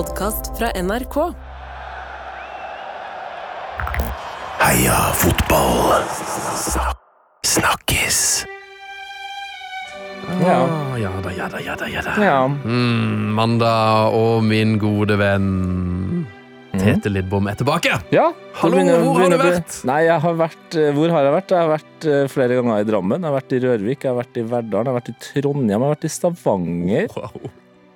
podkast fra NRK. Heia fotball! Snakkes! Ja. Ah, ja da, ja da, ja da. Ja da. ja. Mm, mandag og min gode venn Tete Lidbom er tilbake. Ja, Hallo, begynner- hvor har du vært? Nei, jeg har vært eh, Hvor har jeg vært? Jeg har vært eh, flere ganger i Drammen. Jeg har vært i Rørvik, jeg har vært i Verdalen, jeg har vært i Trondheim, jeg har vært i Stavanger. Wow.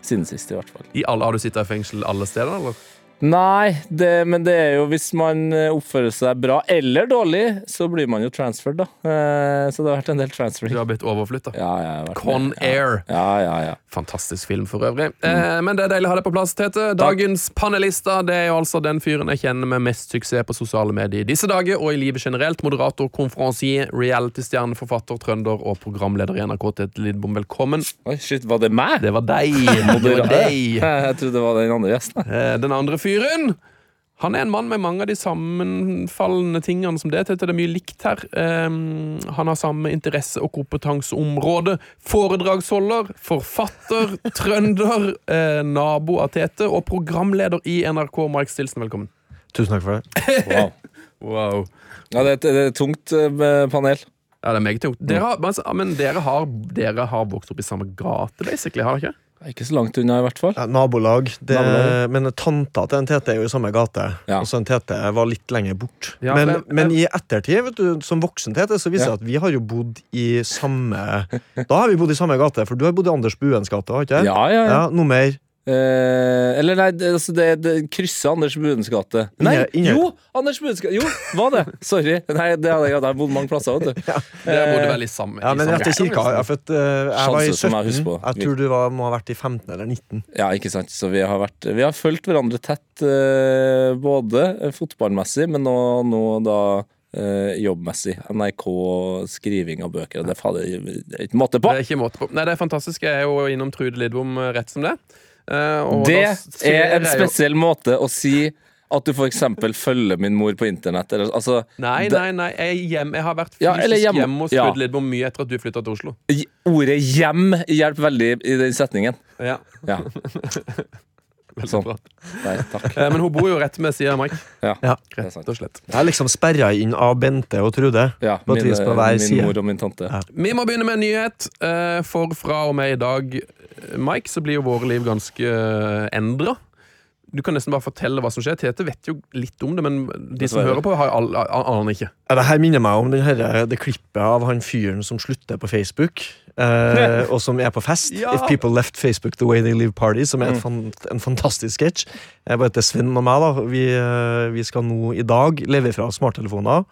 Siden sist, i hvert fall. I alle, har du sittet i fengsel alle steder, eller? Nei, det, men det er jo hvis man eh, oppfører seg bra eller dårlig, så blir man jo transferred, da. Eh, Så det har vært en del Du transferring. har blitt overflytta. Ja, Con med. Air. Ja, ja, ja. Fantastisk film for øvrig. Eh, men det er deilig å ha deg på plass, Tete. Dagens panelister det er jo altså den fyren jeg kjenner med mest suksess på sosiale medier i disse dager, og i livet generelt. Moderator, konferansier, reality-stjerne, forfatter, trønder og programleder i NRK, Tete Lidbom. Velkommen. Oi, shit, var det meg? Det var deg. Det var deg. Jeg trodde det var den andre gjesten. Eh, Den andre fyren han er en mann med mange av de sammenfallende tingene som det. Det er mye likt her. Um, han har samme interesse- og kompetanseområde. Foredragsholder, forfatter, trønder, eh, nabo av Tete og programleder i NRK. Mark Stilson, velkommen. Tusen takk for det. Wow. Wow. Ja, det er et, det er et tungt uh, panel. Ja, det er meget tungt. Dere har, men, altså, men dere har, dere har vokst opp i samme gate, basically, har dere ikke? Ikke så langt unna, i hvert fall. Ja, nabolag. Det, Nabolag. Men tanta til en Tete er jo i samme gate. Ja. Og så en Tete var litt lenger bort. Ja, men, men, jeg- men i ettertid, vet du, som voksen Tete, så viser Ja. det at vi har jo bodd i samme Da har vi bodd i samme gate, for du har bodd i Anders Buens gate, har ikke Ja, ja, ja. Ja, Nummer Eh, eller nei, det, altså det, det krysser Anders Buens gate. Nei, jo! Anders Buens gate. Jo, var det! Sorry. Nei, det hadde jeg, jeg har bodd mange plasser, vet du. Dere bodde vel i samme Ja, men samme etter kirka. Jeg, født, eh, jeg var i Sjanse som jeg 17. på. Jeg tror du var, må ha vært i 15 eller 19. Ja, ikke sant. Så vi har, vært, vi har fulgt hverandre tett, eh, både fotballmessig, men nå, nå da eh, jobbmessig. NRK, skriving av bøker. Det er det ikke måte på! Det er ikke måte på. Nei, det er fantastisk. Jeg er jo innom Trude Lidbom rett som det. Eh, og Det er en spesiell måte å si at du eksempel følger min mor på internett. Eller, altså, Nei, nei, nei. Jeg, hjem, jeg har vært fysisk Ja, hjemme. hjem hos Ja. Lidbom mye etter at du flytta til Oslo. Ordet 'hjem' hjelper veldig i den setningen. Ja, Ja, veldig Sånn. bra. nei, takk. Eh, Men hun bor jo rett ved siden av Mike. Ja, Ja. Rett og slett. Jeg er liksom sperra inn av Bente og Trude. Ja, På et vis på hver min side. mor og min tante. Ja. Vi må begynne med en nyhet. eh, For fra og med i dag, eh, Mike, så blir jo våre liv ganske endra. Du kan nesten bare fortelle hva som skjer. Tete vet jo litt om det, men de som hører på, har all, an- aner ikke. Ja, det her minner meg om den her, det klippet av han fyren som slutter på Facebook, eh, og som er på fest. Ja. If People Left Facebook The Way They Live Party, som er et fan, en fantastisk sketsj. Jeg bare heter Sven og meg, da. Vi, eh, vi skal nå i dag leve fra smarttelefoner.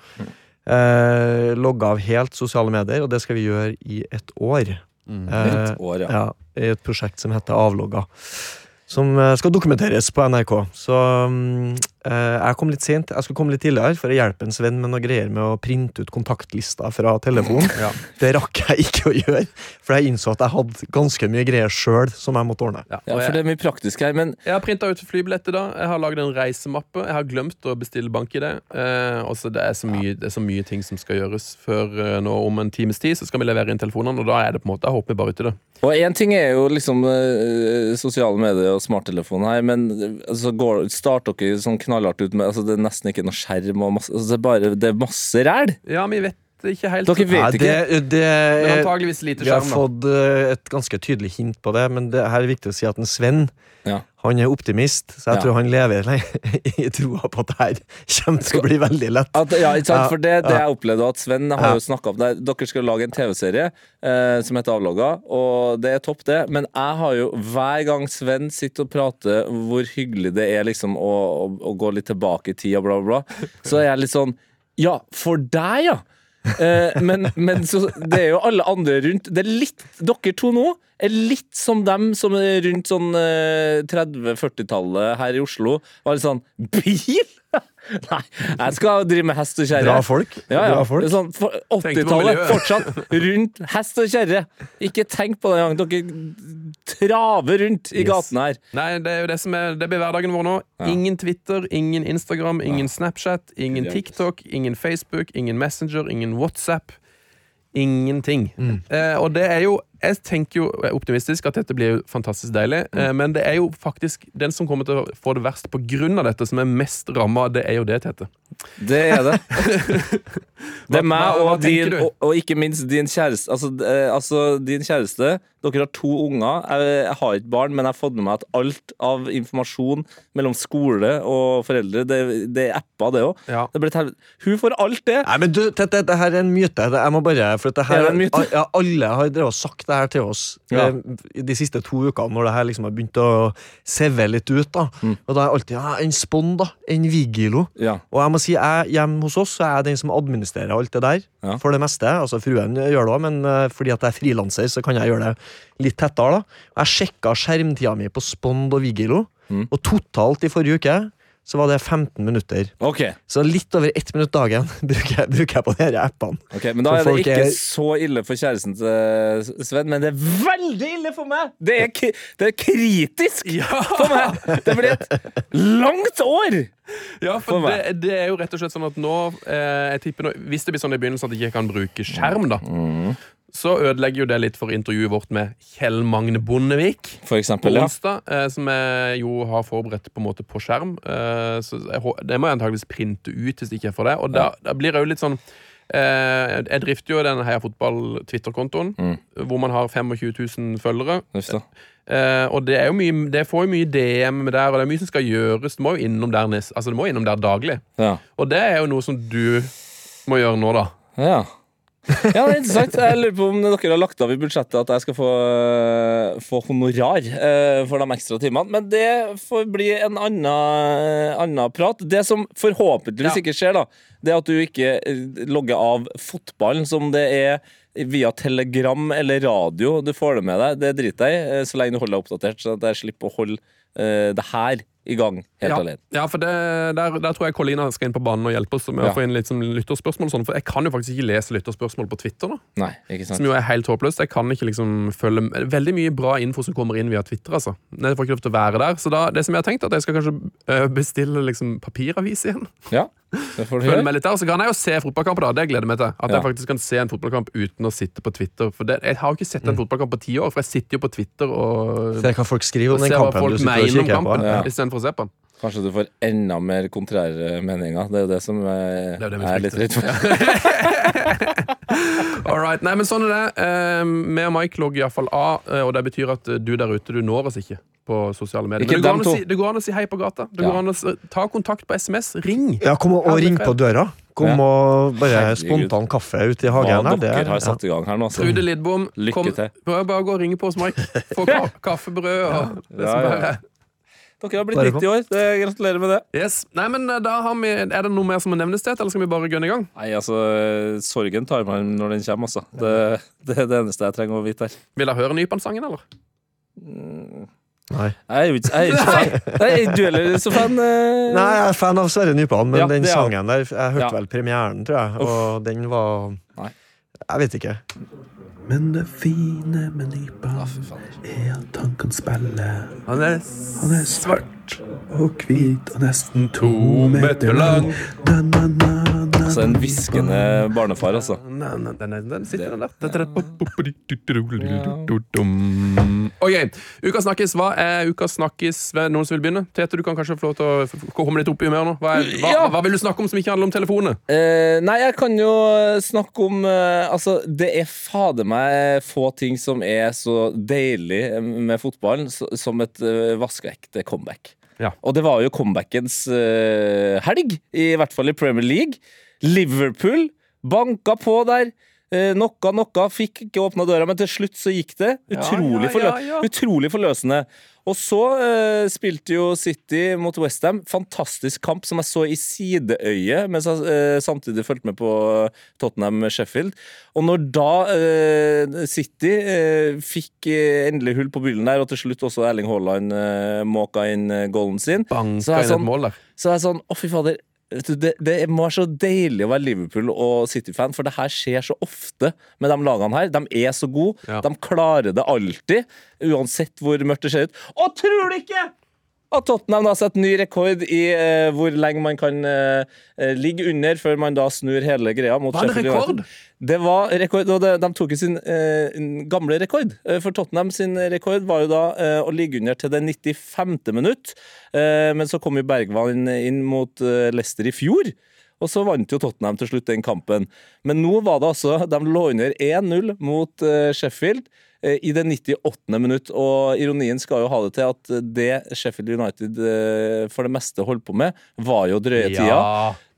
Eh, logge av helt sosiale medier, og det skal vi gjøre i et år. Eh, Et år, ja. ja, I et prosjekt som heter Avlogga. Som eh, skal dokumenteres på NRK. Så mm, jeg kom litt sent. Jeg skulle komme litt tidligere for å hjelpe en svenn med noe greier med å printe ut kontaktlista fra telefonen. Ja. Det rakk jeg ikke å gjøre, for jeg innså at jeg hadde ganske mye greier sjøl som jeg måtte ordne. Ja, Ja, for det er mye praktisk her, men jeg har printa ut flybilletter, da. Jeg har lagd en reisemappe. Jeg har glemt å bestille bank-ID. Eh, og det, er så mye- det er så mye ting som skal gjøres. Før eh, nå om en times tid så skal vi levere inn telefonene, og da er det på en måte Jeg håper bare ut i det. Og én ting er jo liksom eh, sosiale medier og smarttelefon her, men eh, altså, går, starter dere sånn knallhardt ut med altså, Det er nesten ikke noe skjerm og masse, altså, det, er bare, det er masse ræl! Ja, vi vet ikke helt. Dere vet Nei, ikke. det, det, Men antageligvis lite vi har fått eh, et ganske tydelig hint på det, men det her er viktig å si at en Sven Ja. han er optimist, så jeg Ja. tror han lever i troa på at det her kommer til å bli veldig lett. At, ja, ikke sant? For det, det jeg opplevde at Sven har Ja. jo snakket om det. Dere skal lage en TV-serie eh, som heter Avlogga, og det er topp, det. Men jeg har jo hver gang Sven sitter og prater hvor hyggelig det er liksom å, å, å gå litt tilbake i tid og bla, bla, bla, så er jeg litt sånn Ja, for deg, ja! Eh, men, men så, det er jo alle andre rundt. Det er litt, Dere to nå er litt som dem som er rundt sånn eh, 30-40-tallet her i Oslo. Var litt sånn Bil?! Nei, jeg skal drive med hest og kjerre. Bra folk. Ja, ja. Folk. Sånn, for- 80-tallet, fortsatt rundt hest og kjerre. Ikke tenk på det engang. Dere traver rundt i Yes. gatene her. Nei, det er jo det som er Det blir hverdagen vår nå. Ingen Twitter, ingen Instagram, ingen Snapchat, ingen TikTok, ingen Facebook, ingen Messenger, ingen WhatsApp. Ingenting. Mm. Eh, og det er jo jeg tenker jo optimistisk at dette blir jo fantastisk deilig, Mm. eh, men det er jo faktisk den som kommer til å få det verst av dette, som er mest ramma, det er jo det, Tete. Det er det. Det er meg, hva og tenker din, og, og ikke minst din kjæreste. Altså, eh, altså din kjæreste. Dere har to unger. Jeg, jeg har ikke barn, men jeg har fått med meg at alt av informasjon mellom skole og foreldre, det, det er apper, det òg. Ja. Hun får alt det. Nei, men du, Tete, dette her er en myte. Jeg må bare, for dette her, Er en myte? Ja, alle har drevet og sagt det her til oss Ja. eh, de siste to ukene, når det her liksom har begynt å seve litt ut. da Mm. Og da er alltid ja, en Spond, da. En Vigilo. Ja. Og jeg må si, jeg, hjemme hos oss så er jeg den som administrerer alt det der. For det meste. Altså Fruen gjør det òg, men uh, fordi at jeg er frilanser, så kan jeg gjøre det litt tettere. da Jeg sjekka skjermtida mi på Spond og Vigilo, Mm. og totalt i forrige uke så var det 15 minutter. Okay. Så litt over ett minutt dagen bruker jeg, bruker jeg på de appene. Okay, Men da er det ikke er- så ille for kjæresten til Sven, men det er veldig ille for meg! Det er, det er kritisk for meg! Det blir et langt år! Ja, For for det, det er jo rett og slett sånn at nå eh, Jeg tipper nå, Hvis det blir sånn i begynnelsen at jeg ikke kan bruke skjerm, da, Mm. så ødelegger jo det litt for intervjuet vårt med Kjell Magne Bondevik. For på eksempel, ja. eh, som jeg jo har forberedt på en måte på skjerm. Eh, så jeg, det må jeg antakeligvis printe ut hvis ikke jeg får det. Og da, da blir det jo litt sånn Jeg drifter jo den Heia Fotball-Twitter-kontoen, Mm. hvor man har 25 000 følgere. Just det. Eh, og det er jo mye Det får jo mye DM der, og det er mye som skal gjøres. Du må jo innom der, nest, altså, du må innom der daglig. Ja. Og det er jo noe som du må gjøre nå, da. Ja. Ja, det er interessant. Jeg lurer på om dere har lagt av i budsjettet at jeg skal få, få honorar eh, for de ekstra timene. Men det får bli en annen, prat. Det som forhåpentligvis Ja. ikke skjer, da, det er at du ikke eh, logger av fotballen som det er via telegram eller radio du får det med deg. Det driter jeg i, eh, så lenge du holder deg oppdatert, så at jeg slipper å holde eh, det her i gang helt Ja, alene. ja for det, der, der tror jeg Kolina skal inn på banen og hjelpe oss med Ja. å få inn litt sånn lytterspørsmål. og Sånn, for jeg kan jo faktisk ikke lese lytterspørsmål på Twitter. da Nei, ikke sant? Som jo er helt håpløst. Jeg kan ikke liksom følge Veldig mye bra info som kommer inn via Twitter. altså Jeg får ikke lov til å være der. Så da, det som jeg har tenkt, at jeg skal kanskje øh, bestille liksom papiravis igjen. Ja, det får du gjøre. med litt der, Så kan jeg jo se fotballkamper. da Det gleder jeg meg til. At Ja. jeg faktisk kan se en fotballkamp uten å sitte på Twitter. For det, Jeg har jo ikke sett Mm. en fotballkamp på ti år, for jeg sitter jo på Twitter og, Ser hva folk skriver om den kampen du sitter og kikker på. Ja. Istedenfor å se på den. Kanskje du får enda mer kontrære meninger. Det er jo det som er, Det er det er litt redd for. All right. Nei, men sånn er det. Eh, Vi og Mike logger iallfall av, eh, og det betyr at eh, du der ute, du når oss ikke på sosiale medier. Ikke Men det går, an å si, det går an å si hei på gata. Det Ja. går an å ta kontakt på SMS. Ring! Ja, kom og, og ring på døra. Kom Ja. og bare spontan kaffe ute i hagen. her, dere har satt i gang her nå. Så. Trude Lidbom, Lykke kom, til. bare, å gå og ringe på oss, Mike. Få kaffebrød og det som bare er. Dere har blitt Bare på. 90 år. Det, gratulerer med det. Yes. Nei, men eh, da har vi, Er det noe mer som må nevnes, det, eller skal vi bare gønne i gang? Nei, altså, Sorgen tar man når den kommer, altså. Det, det er det eneste jeg trenger å vite her. Vil dere høre Nypan-sangen, eller? Nei. Jeg er jo ikke jeg er ikke fan. Nei, du heller så fan? eh? Nei, jeg er fan av Sverre Nypan, men Ja, den sangen der Jeg hørte Ja. vel premieren, tror jeg, og den var Nei. Jeg vet ikke. Men det fine med Nypan er at han kan spille. Han er Han er svart og hvit og nesten to meter lang. Na, na, na. Altså en hviskende barnefar, altså. Den, er- sitter den der. Ok, Uka snakkes. Hva er Uka snakkes? Noen som vil begynne? Tete, du kan kanskje få lov til å komme litt opp i humør nå. Hva, er, hva, Ja. hva vil du snakke om som ikke handler om telefonene? Uh, nei, jeg kan jo snakke om uh, Altså, det er fader meg få ting som er så deilig med fotballen som et uh, vaskeekte comeback. Ja. Og det var jo comebackens uh, helg, i hvert fall i Premier League. Liverpool banka på der. Eh, nokka, nokka, fikk ikke åpna døra, men til slutt så gikk det. Utrolig, ja, ja, ja. utrolig forløsende. Og så eh, spilte jo City mot Westham. Fantastisk kamp som jeg så i sideøyet mens jeg eh, samtidig fulgte med på Tottenham-Sheffield. Og når da eh, City eh, fikk eh, endelig hull på byllen der, og til slutt også Erling Haaland måka inn golden sin, Banka Så er jeg sånn- et mål der. så er jeg sånn Å, fy fader. Det, det må være så deilig å være Liverpool- og City-fan, for det her skjer så ofte med de lagene her. De er så gode. Ja. De klarer det alltid, uansett hvor mørkt det ser ut. Og tror du ikke at Tottenham da setter ny rekord i eh, hvor lenge man kan eh, eh, ligge under før man da snur hele greia mot Var det Sheffield rekord? United. Det var rekord, og det, de tok jo sin eh, gamle rekord. Eh, For Tottenham sin rekord var jo da eh, å ligge under til det 95. minutt. Men så kom jo Bergvann inn mot Leicester i fjor. Og så vant jo Tottenham til slutt den kampen. Men nå var det altså De lå under 1-0 mot Sheffield i det 98. minutt. Og ironien skal jo ha det til at det Sheffield United eh, for det meste holdt på med, var jo drøye tida.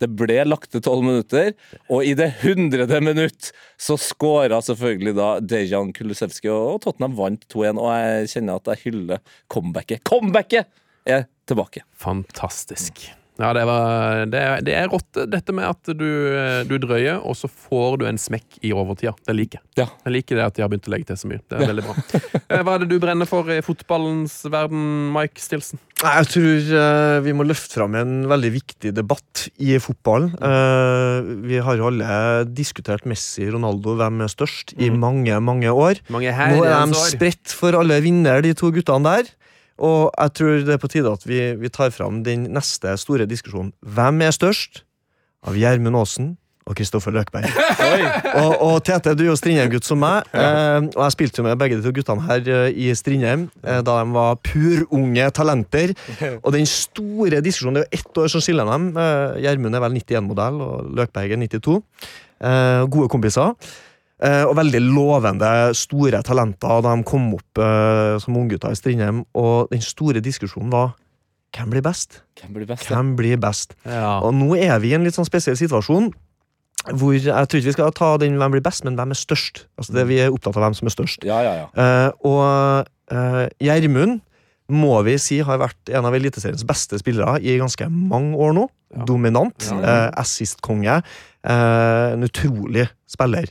Det ble lagt til tolv minutter, og i det hundrede minutt så skåra selvfølgelig da Dejan Kulusevski, og Tottenham vant 2-1. Og jeg kjenner at jeg hyller comebacket. Comebacket er tilbake. Fantastisk. Ja, det, var, det, er- det er rått, dette med at du, du drøyer, og så får du en smekk i overtida. Det liker jeg. Ja. Jeg liker det at de har begynt å legge til så mye. Det er veldig bra. Eh, Hva er det du brenner for i fotballens verden, Mike Stilson? Jeg tror eh, vi må løfte fram en veldig viktig debatt i fotballen. Eh, vi har jo alle diskutert Messi, Ronaldo, hvem er størst, i mange, mange år. Mange Nå er de spredt for alle vinner, de to guttene der. Og jeg tror det er på tide at vi, vi tar fram den neste store diskusjonen. Hvem er størst av Gjermund Aasen og Kristoffer Løkberg? og, og Tete, du er jo Strindheim-gutt som meg, eh, og jeg spilte jo med begge de to guttene her eh, i Strindheim eh, da de var purunge talenter. Og den store diskusjonen, det er jo ett år som skiller dem. Eh, Gjermund er vel 91-modell, og Løkberg er 92. Eh, gode kompiser. Eh, og veldig lovende, store talenter da de kom opp eh, som unggutter i Strindheim. Og den store diskusjonen var hvem blir best? Hvem blir best? Hvem blir best? Ja. Og nå er vi i en litt sånn spesiell situasjon. Hvor Jeg tror ikke vi skal ta den hvem blir best, men hvem er størst. Altså det Vi er opptatt av hvem som er størst. Ja, ja, ja. Eh, og uh, Gjermund må vi si har vært en av Eliteseriens beste spillere i ganske mange år nå. Ja. Dominant. Ja. eh, Assist-konge. Eh, en utrolig spiller.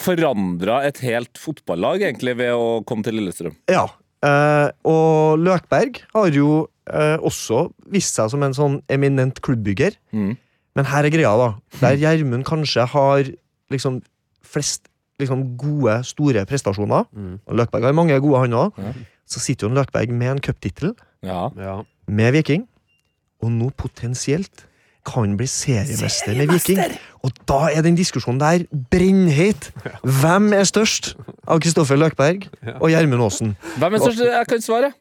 Forandra et helt fotballag egentlig ved å komme til Lillestrøm. Ja. eh, og Løkberg har jo eh, også vist seg som en sånn eminent klubbbygger. Mm. Men her er greia, da. Der Gjermund kanskje har liksom flest liksom gode, store prestasjoner, Mm. og Løkberg har mange gode, han òg, Ja. så sitter jo en Løkberg med en cuptittel, Ja. Ja. med Viking, og nå potensielt kan bli seriemester med Viking. Og da er den diskusjonen der brennheit! Hvem er størst av Kristoffer Løkberg og Gjermund Aasen? Hvem er størst? Jeg kan svare.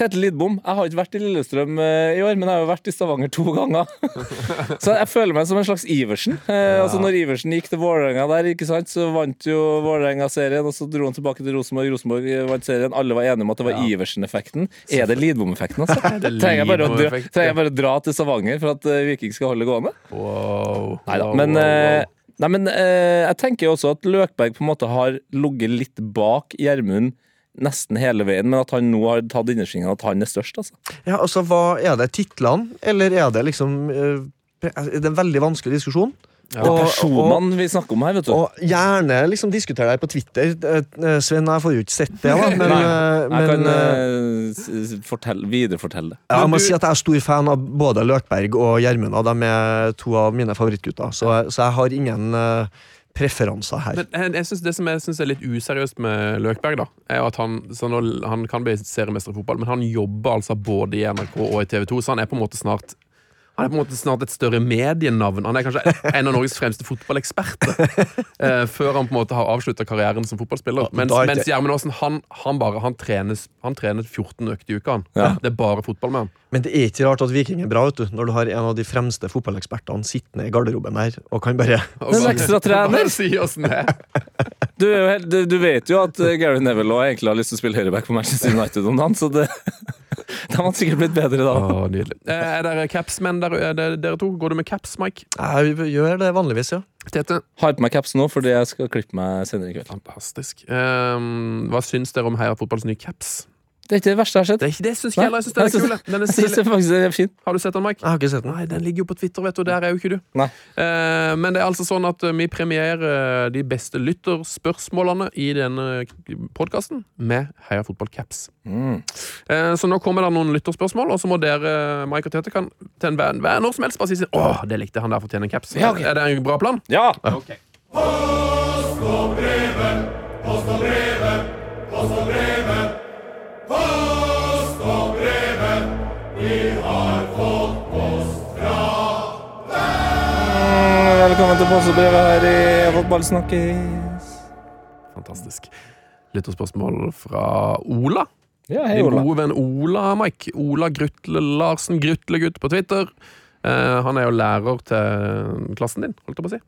Tete Lidbom. Jeg har ikke vært i Lillestrøm eh, i år, men jeg har jo vært i Stavanger to ganger. så jeg føler meg som en slags Iversen. Ja. altså Når Iversen gikk til Vålerenga der, ikke sant, så vant jo Vålerenga-serien, og så dro han tilbake til Rosenborg. Rosenborg vant serien. Alle var enige om at det var Ja. Iversen-effekten. Er det Lidbom-effekten, altså? det Trenger jeg, bare å dra, trenger jeg bare å dra til Stavanger for at eh, Viking skal holde gående? Wow. Neida, da. men, wow, eh, wow. nei, men eh, jeg tenker jo også at Løkberg på en måte har ligget litt bak Gjermund nesten hele veien, men at han nå har tatt innersvingen at han er størst, altså. Ja, altså, hva Er det titlene, eller er det liksom eh, Det er en veldig vanskelig diskusjon. Ja. Det er personene vi snakker om her, vet du. Og gjerne liksom diskutere det på Twitter. Eh, Sven, jeg får jo ikke sett det, da, men, Nei, eh, jeg men kan eh, fortelle, viderefortelle det. ja, jeg må du- si at jeg er stor fan av både Løkberg og Gjermund. De er to av mine favorittgutter, så, så jeg har ingen eh, preferanser her. Men jeg, jeg synes Det som jeg syns er litt useriøst med Løkberg, da er at han, nå, han kan bli seriemester i fotball, men han jobber altså både i NRK og i TV 2, så han er på en måte snart han er på en måte snart et større medienavn. Han er kanskje en av Norges fremste fotballeksperter. eh, før han på en måte har avslutta karrieren som fotballspiller. Mens, mens Gjermund Aasen han, han bare han trenes, han trener 14 økter i uka. Ja. Det er bare fotball med han. Men det er ikke rart at Viking er bra, vet du, når du har en av de fremste fotballekspertene sittende i garderoben her og kan bare En bare- ekstra trener. Si oss det er. Du, er jo helt, du, vet jo at eh, Gary Neville også egentlig har lyst til å spille høyreback på Manchester United om dagen, så det har hadde sikkert blitt bedre da. Å, nydelig. Eh, Er dere capsmenn, der, er det dere to? Går du med caps, Mike? Jeg gjør det vanligvis, ja. Tete? Har på meg caps nå fordi jeg skal klippe meg senere i kveld. Fantastisk. Um, hva syns dere om Heia Fotballs nye caps? Det er ikke det verste jeg har sett. Det, er ikke, det syns ikke jeg heller. Jeg syns den er kul. Den er Jeg synes stilig. det er fin. Har du sett den, Mike? Jeg har ikke sett den. Nei, den ligger jo på Twitter, vet du. Der er jo ikke du. Nei. Eh, men det er altså sånn at eh, vi premierer eh, de beste lytterspørsmålene i denne podkasten med Heia Fotball caps. Mm. Eh, så nå kommer det noen lytterspørsmål, og så må dere, Mike og Tete, kan til enhver enhver når som helst bare si sånn Åh, det likte han der fortjener en caps. Ja, okay. Er det en bra plan? Ja! Velkommen til påsebrevet her i Fotballsnakkis. Fantastisk. Lytterspørsmål fra Ola. Ja, hei, Din Ola. gode venn Ola, Mike. Ola Grutle Larsen, Grutlegutt på Twitter. Uh, han er jo lærer til klassen din, holdt jeg på å si.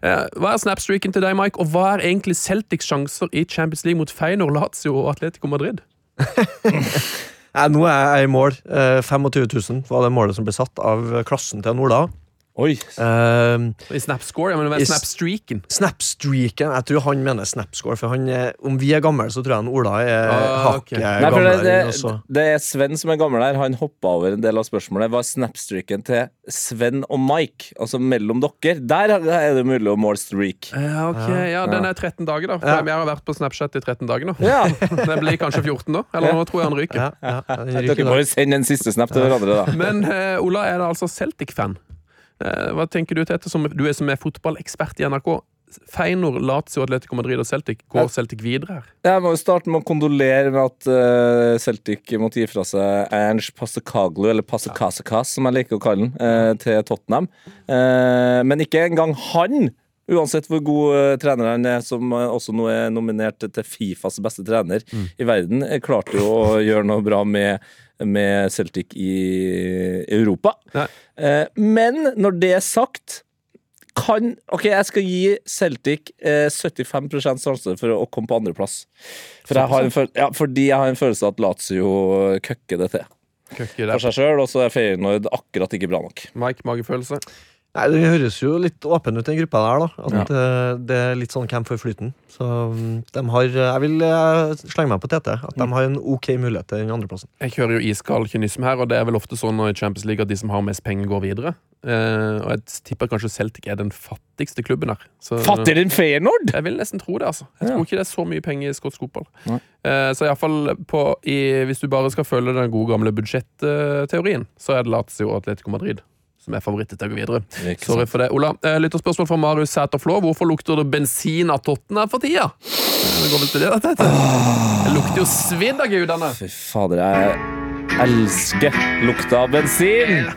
Uh, hva er snapstreaken til deg, Mike, og hva er egentlig Celtics sjanser i Champions League mot Feyenoord, Lazio og Atletico Madrid? Nei, nå er jeg i mål. Uh, 25 000 var det målet som ble satt av klassen til Ola. Oi. Um, I snapscore? Snapstreaken? Snapstreaken Jeg tror han mener Snapscore, for han er, om vi er gamle, så tror jeg han Ola er Ah, hakket okay. for det, det, det er Sven som er gammel her. Han hoppa over en del av spørsmålet. Hva er snapstreaken til Sven og Mike? Altså mellom dere. Der er det mulig å måle streak. Ja, ok, ja, Den er 13 dager, da. For Ja. Jeg har vært på Snapchat i 13 dager nå. Ja. den blir kanskje 14 da. Eller nå tror jeg han ryker. Ja, ja, ryker Dere jo sende en siste snap til hverandre, da. Men uh, Ola er da altså Celtic-fan. Eh, hva tenker du, Tete, som, du er som er fotballekspert i NRK? Feinor, Lazio, Atletico Madrid og Celtic. Går Celtic videre her? Jeg må jo starte med å kondolere med at eh, Celtic måtte gi fra seg Ernst Passekaglu, eller Passekasakas, som jeg liker å kalle den, eh, til Tottenham. Men ikke engang han, uansett hvor god trener han er, som også nå er nominert til Fifas beste trener i verden, klarte jo å gjøre noe bra med, med Celtic i Europa. Nei. Eh, men når det er sagt kan Ok, jeg skal gi Celtic eh, 75% sjanse for å komme på andreplass. For jeg ja, fordi jeg har en følelse av at Lazio køkker det til Køkke for seg sjøl, og så er Feyenoord akkurat ikke bra nok. Mike, magefølelse. Nei, Det høres jo litt åpen ut, den gruppa der. da At eh, Det er litt sånn hvem får flyten. Så mm, de har Jeg vil eh, slenge meg på Tete. At de har en ok mulighet til den andreplassen. Jeg kjører jo iskald kynisme her, og det er vel ofte sånn i Champions League at de som har mest penger, går videre. Eh, og jeg tipper kanskje Celtic er den fattigste klubben her. Så- Fattigere enn Feyenoord?! Jeg vil nesten tro det, altså. Jeg Ja. tror ikke det er så mye penger i skotsk fotball. Uh, Eh, så iallfall hvis du bare skal følge den gode gamle budsjetteorien, så er det Lazio og Atletico Madrid som er favoritter til å gå videre. Sorry for det. Ola, eh, lytterspørsmål fra Marius Sæter Flå. Hvorfor lukter det bensin av Tottenham for tida? Eh, Det går vel til det, dette. Det lukter jo svidd av gudene. Fy fader, jeg elsker lukta av bensin!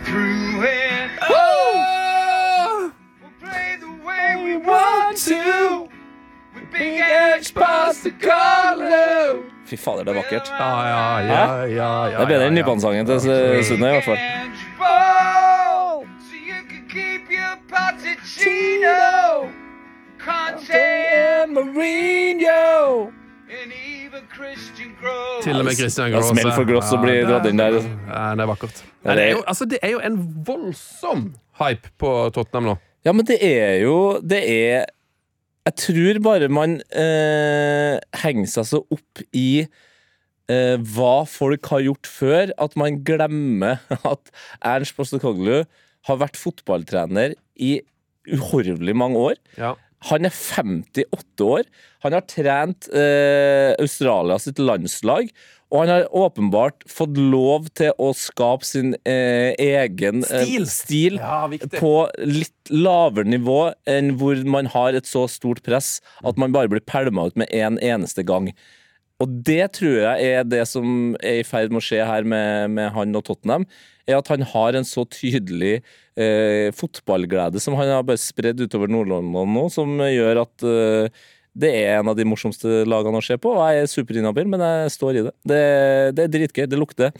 Fy fader, det er vakkert. Ja, ja, ja, ja, ja, Det er bedre enn ja, ja. Nypan-sangen til Sunne, i hvert fall. Til og med Christian Gross. smell for Gross å bli dratt inn der. Ja, det er vakkert. Ja, det, det er er- jo, altså, det er jo en voldsom hype på Tottenham nå. Ja, men det er jo Det er Jeg tror bare man eh, henger seg så opp i eh, hva folk har gjort før, at man glemmer at Ernst Postekoglu har vært fotballtrener i uhorvelig mange år. Ja. Han er 58 år. Han har trent eh, Australia sitt landslag. Og han har åpenbart fått lov til å skape sin eh, egen eh, Stil. stil Ja, på litt lavere nivå enn hvor man har et så stort press at man bare blir pælma ut med en eneste gang. Og det tror jeg er det som er i ferd med å skje her med, med han og Tottenham. Er at han har en så tydelig eh, fotballglede som han har bare spredd utover Nord-London nå, som gjør at eh, det er en av de morsomste lagene å se på. Og jeg er superinhabil, men jeg står i det. Det, det er dritgøy. Det lukter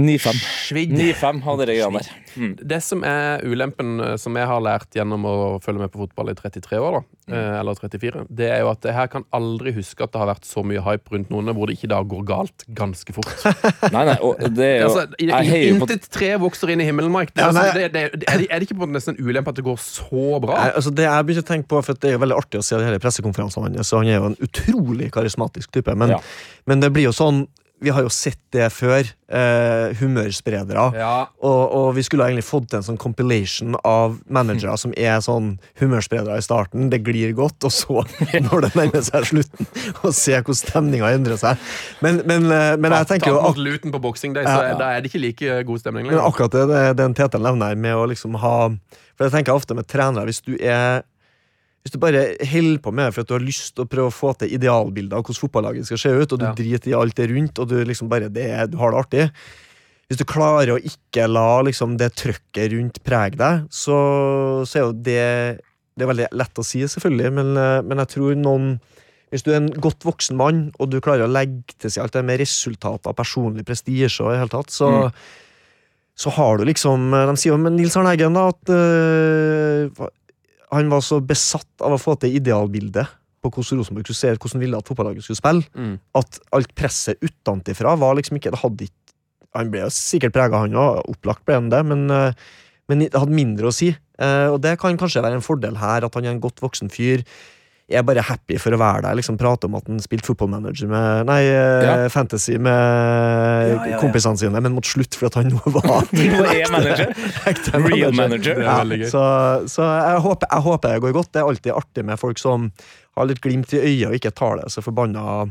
9-5. Svidd. 9-5 av de greiene der. Mm. Det som er ulempen eh, som jeg har lært gjennom å følge med på fotball i 33 år, da, Mm. eh, eller 34, det er jo at jeg her kan aldri huske at det har vært så mye hype rundt noen hvor det ikke da går galt ganske fort. Nei, nei, og det er jo altså, Intet tre vokser inn i himmelen, Mike. Det, Ja, altså, det, det, er, det, er det ikke på nesten en ulempe at det går så bra? Nei, altså det jeg begynte å tenke på, for Det er jo veldig artig å se de hele pressekonferansene hans. så Han er jo en utrolig karismatisk type. Men, Ja. men det blir jo sånn Vi har jo sett det før. Eh, humørspredere. Ja. Og, og vi skulle egentlig fått til en sånn compilation av managere som er sånn humørspredere i starten. Det glir godt, og så, når det nærmer seg slutten, og se hvordan stemninga endrer seg. Men, men, eh, men jeg tenker jo ak mot Luton på boksing, da Ja, ja. er det ikke like god stemning men akkurat det, det den Tete nevner her med å liksom ha For jeg tenker ofte med trenere, hvis du er hvis du bare holder på med det for at du har lyst til å prøve å få til idealbilder av hvordan fotballaget skal se ut, og du Ja. driter i alt det rundt, og du liksom bare det, du har det artig hvis du klarer å ikke la liksom, det trøkket rundt prege deg, så, så er jo det Det er veldig lett å si, selvfølgelig, men, eh, men jeg tror noen Hvis du er en godt voksen mann, og du klarer å legge til seg alt det med resultater, personlig prestisje og i hele tatt, så Mm. så har du liksom De sier jo med Nils Arne Eggen da at øh, han var så besatt av å få til idealbildet på hvordan Rosenborg skulle se ut, hvordan ville at fotballaget skulle spille, Mm. at alt presset utenfra var liksom ikke det hadde ikke Han ble jo sikkert prega, han òg. Opplagt ble han det, men, øh, men det hadde mindre å si. Eh, og det kan kanskje være en fordel her, at han er en godt voksen fyr. Jeg er bare happy for å være der. liksom Prate om at han spilte footballmanager med Nei, eh, Ja. fantasy med ja, ja. kompisene sine, men måtte slutte fordi at han nå var ekte, er manager. ekte Real manager. Det er Ja, så så jeg, håper, jeg håper det går godt. Det er alltid artig med folk som har litt glimt i øyet og ikke tar det så forbanna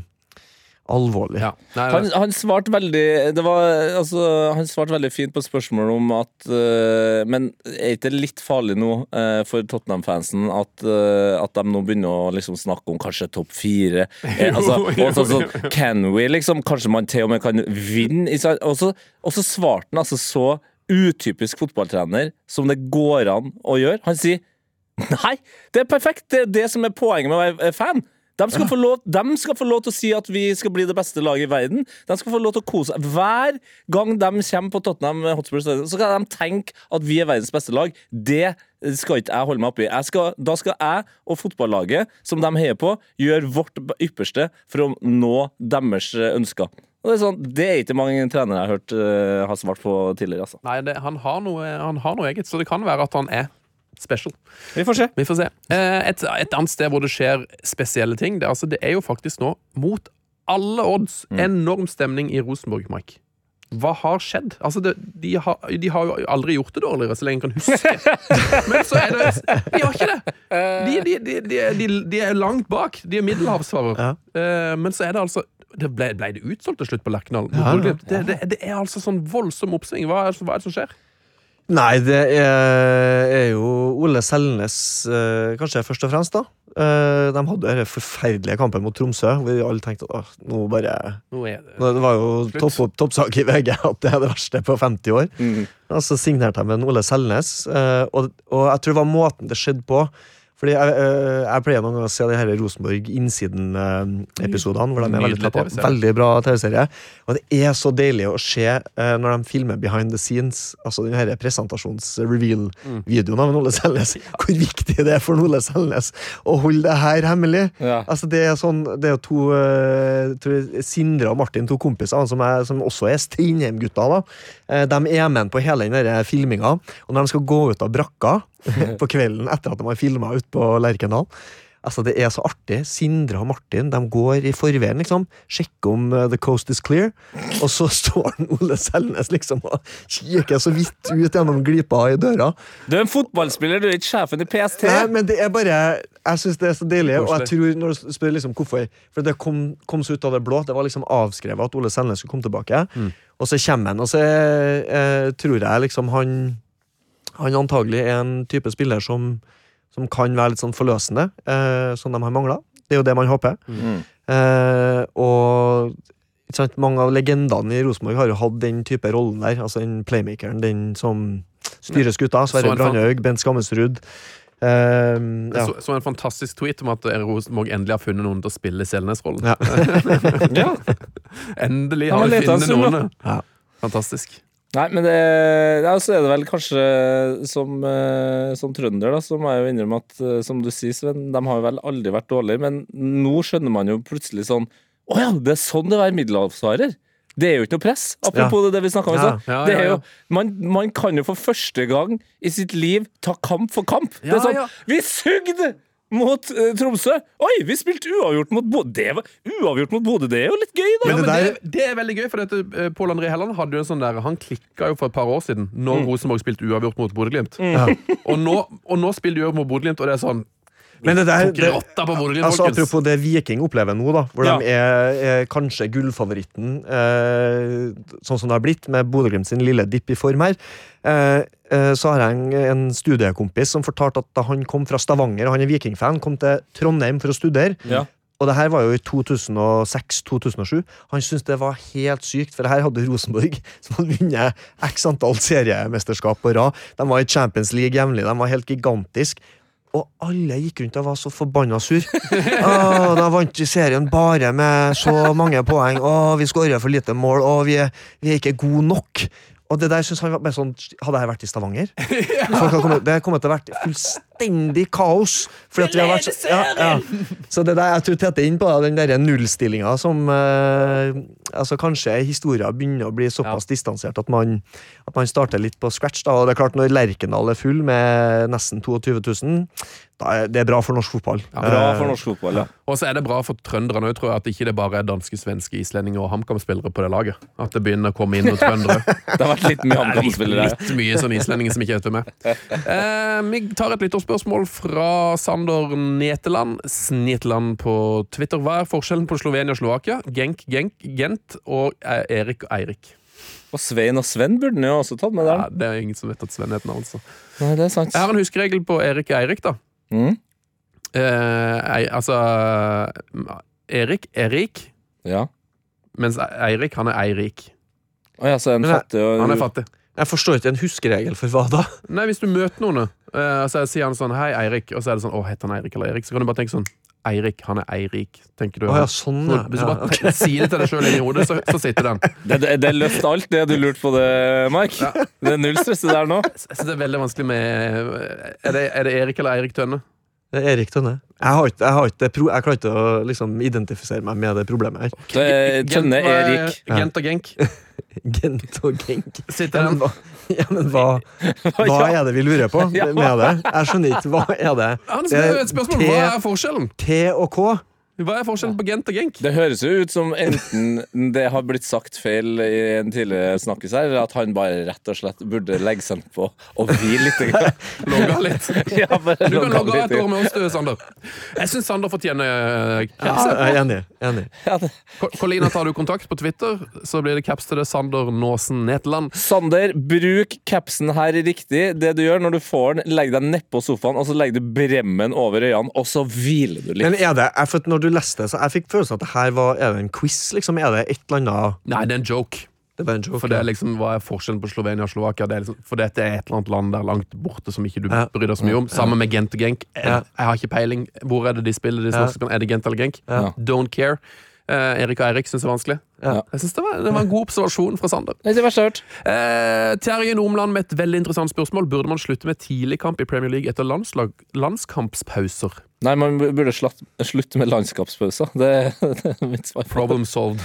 alvorlig. Ja. Nei, Han, han svarte veldig det var, altså, Han svarte veldig fint på spørsmålet om at uh, Men er ikke det litt farlig nå uh, for Tottenham-fansen at, uh, at de nå begynner å liksom snakke om kanskje topp fire? Eh, altså, Jo, og så, jo, sånn, can we, liksom? Kanskje man til og med kan vinne? ikke? Og så, og så svarte han altså så utypisk fotballtrener som det går an å gjøre. Han sier Nei, det er perfekt! Det er det som er poenget med å være fan. De skal, få lov, de skal få lov til å si at vi skal bli det beste laget i verden. De skal få lov til å kose seg. Hver gang de kommer på Tottenham Hotspur så skal de tenke at vi er verdens beste lag. Det skal ikke jeg holde meg oppi. da skal jeg og fotballaget, som de heier på, gjøre vårt ypperste for å nå deres ønsker. Og det, er sånn, det er ikke mange trenere jeg har hørt uh, har svart på tidligere. Altså. Nei, det, han, har noe, han har noe eget, så det kan være at han er special. Vi får se. Vi får se. Eh, Et, et annet sted hvor det skjer spesielle ting, det, altså, det er jo faktisk nå, mot alle odds, enorm stemning i Rosenborg, Mike. Hva har skjedd? Altså, det, de, har, de har jo aldri gjort det dårligere, så lenge jeg kan huske. Men så er det De har ikke det! De, de, de, er langt bak. De er middelhavsfarer. Ja. Eh, Men så er det altså det ble, ble det utsolgt til slutt på Lerkendal? Ja, ja. det, det, det er altså sånn voldsom oppsving. Hva er, hva er det som skjer? Nei, det er, er jo Ole Selnes, eh, kanskje først og fremst, da. Eh, de hadde den forferdelige kampen mot Tromsø, hvor vi alle tenkte at nå bare Nå er det nå- Det var jo toppsak i VG at det er det verste på 50 år. Mm. Og så signerte de med Ole Selnes, eh, og, og jeg tror det var måten det skjedde på. Fordi jeg, eh, jeg pleier noen ganger å se de her Rosenborg Innsiden-episodene, hvor de er veldig på. Veldig bra TV-serie. Og det er så deilig å se eh, når de filmer behind the scenes, altså den presentasjons-reveal-videoen av Ole Selnes, hvor viktig det er for Ole Selnes å holde det her hemmelig. Ja. Altså Det er sånn Det er jo to eh, tror jeg, Sindre og Martin, to kompiser som, er, som også er Strindheim-gutter. da Eh, De er med på hele den filminga. Og når de skal gå ut av brakka på kvelden etter at de har filma ute på Lerkendal Altså Det er så artig. Sindre og Martin de går i forveien, liksom. Sjekker om uh, the coast is clear. Og så står den Ole Selnes liksom og kikker så vidt ut gjennom glipa i døra. Du er en fotballspiller, du er ikke sjefen i PST. Nei, men det er bare Jeg syns det er så deilig, og jeg tror når du spør liksom hvorfor For det kom, kom så ut av det blå. Det var liksom avskrevet at Ole Selnes skulle komme tilbake. Og så kommer han, og så eh, tror jeg liksom han Han antagelig er en type spiller som, som kan være litt sånn forløsende, eh, som de har mangla. Det er jo det man håper. Mm. Eh, og ikke sant, mange av legendene i Rosenborg har jo hatt den type rollen der. Altså den playmakeren, den som styrer skuta. Sverre Brandhaug, Bent Skammelsrud. Uh, ja. så, så en fantastisk tweet om at Rosenborg endelig har funnet noen til å spille Selnes-rollen. Ja. Ja. Endelig har vi funnet noen. Ja. Fantastisk. Nei, men det, ja, så er det vel kanskje som, eh, som trønder, da, så må jeg jo innrømme at eh, som du sier, Sven, de har jo vel aldri vært dårlige, men nå skjønner man jo plutselig sånn Å ja, det er sånn det å være middelhavsfarer! Det er jo ikke noe press, apropos det vi snakka om Ja. Ja, ja, ja. jo- Man, man kan jo for første gang i sitt liv ta kamp for kamp. det er sånn ja. Vi sugde! Mot eh, Tromsø. Oi, vi spilte uavgjort mot Bodø. Det var uavgjort mot Bodø, det er jo litt gøy, da! Ja, Men det det, det er veldig gøy, for dette, eh, Pål André Helland hadde jo en sånn der Han klikka jo for et par år siden, når Rosenborg spilte uavgjort mot Bodø-Glimt. Og, nå, og nå spiller de uavgjort mot Bodø-Glimt, og det er sånn Men det der, det, rotta altså, apropos det Viking opplever nå, da, hvor Ja. de er, er kanskje gullfavoritten, eh, sånn som det har blitt, med Bodø-Glimt sin lille dipp i form her, eh, eh, så har jeg en, en studiekompis som fortalte at da han kom fra Stavanger, og han er vikingfan, kom til Trondheim for å studere, Ja. Og det her var jo i 2006-2007. Han syntes det var helt sykt, for her hadde Rosenborg, som hadde vunnet x antall seriemesterskap på rad, de var i Champions League jevnlig, de var helt gigantiske. Og alle gikk rundt og var så forbanna sur. Åh, da vant serien bare med så mange poeng. Åh, vi skårer for lite mål, Åh, vi er, vi er ikke gode nok. Og det der synes han var bare sånn Hadde jeg vært i Stavanger? Folk hadde kommet, det kommet til å vært fullstendig kaos. Fordi at vi har vært så, ja, ja. så det der, jeg tror Tete er inn på den der nullstillinga som eh, altså Kanskje historia begynner å bli såpass distansert at man, at man starter litt på scratch. da, og det er klart Når Lerkendal er full med nesten 22 000, da er det bra for norsk fotball. Bra Eh, for norsk fotball, ja. Og så er det bra for trønderne òg, tror jeg, at ikke det bare er danske, svenske, islendinger og HamKam-spillere på det laget. At det begynner å komme inn noen trøndere. Det har vært litt mye HamKam-spillere. Litt mye sånn islendinger som ikke er ute med Eh, vi tar et lytterspørsmål fra Sander Neteland. Sneteland på Twitter. Hva er forskjellen på Slovenia og Slovakia? Genk, Genk, Gent og eh, Erik og Eirik. Og Svein og Sven burde han jo også tatt med der. Ja, det er ingen som vet at Sven heter altså. Nei, det er sant. Jeg har en huskeregel på Erik og Eirik, da. Mm. Eh, altså Erik er rik, Ja. mens Eirik han er eirik. Å ja, så jeg- fattig og Han er fattig. Jeg forstår ikke en huskeregel for hva da? Nei, Hvis du møter noen, uh, så sier han sånn 'Hei, Eirik', og så er det sånn 'Å, heter han Eirik eller Erik?' Så kan du bare tenke sånn Eirik, han er eirik, tenker du. Oh, ja, sånn, ja. Hvis du ja. bare sier det til deg sjøl inni hodet, så, så sitter den. Det, det, det løfter alt det du lurte på det, Mike. Det er null stress det der nå. Jeg synes det er veldig vanskelig med Er det, er det Erik eller Eirik Tønne? Det er Erik Tønne. Jeg, har ikke, jeg, har ikke jeg klarer ikke å liksom, identifisere meg med det problemet her. Det er, Tønne Erik. rik. Gent og Genk. Gent og Genk. Sitter Ja, men, hva, ja, men hva, hva er det vi lurer på med det? Jeg skjønner ikke. Hva er det? Han Det spør er et spørsmål. T- Hva er forskjellen? T og K? Hva er forskjellen på Gent og Genk? Det høres jo ut som enten det har blitt sagt feil i en tidligere snakkis her, eller at han bare rett og slett burde legge seg på og hvile litt. Logge av litt. Ja, bare Du kan logge av et år med oss, du, Sander. Jeg syns Sander fortjener caps. Ja, jeg er enig. enig. Colina, Kolina, tar du kontakt på Twitter, så blir det caps til det Sander Nåsen Netland. Sander, bruk capsen her riktig. Det du gjør når du får den, legg deg nedpå sofaen, og så legger du bremmen over øynene, og så hviler du litt. Men er det, for når du leste det, så jeg fikk følelsen at det her var Er det en quiz, liksom? Er det et eller annet Nei, det er en joke. Det er en joke. For det er liksom, Hva er forskjellen på Slovenia og Slovakia? Det er liksom, for dette er et eller annet land der langt borte som ikke du bryr deg så mye om. Sammen med Gent og Genk. Jeg, jeg har ikke peiling. Hvor er det de spiller? De Ja. Er det Gent eller Genk? Ja. Don't care. Eh, Erik og Eirik syns det er vanskelig. Ja. Jeg synes det, var, det var en god observasjon fra Sander. Det er ikke verst jeg har hørt. Eh, Terje Nomland med et veldig interessant spørsmål. Burde man slutte med tidligkamp i Premier League etter landslag, landskampspauser? Nei, man burde slatt, slutte med landskapspauser. Det, det er mitt svar. Problem solved.